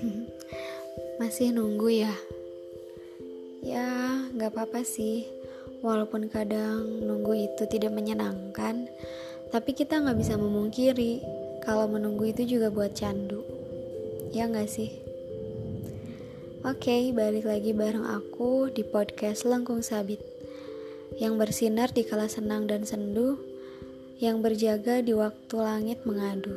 Hmm. Masih nunggu ya? Ya, gak apa-apa sih. Walaupun kadang nunggu itu tidak menyenangkan, tapi kita nggak bisa memungkiri kalau menunggu itu juga buat candu. Ya nggak sih? Oke, balik lagi bareng aku di podcast Lengkung Sabit yang bersinar di kala senang dan sendu, yang berjaga di waktu langit mengadu.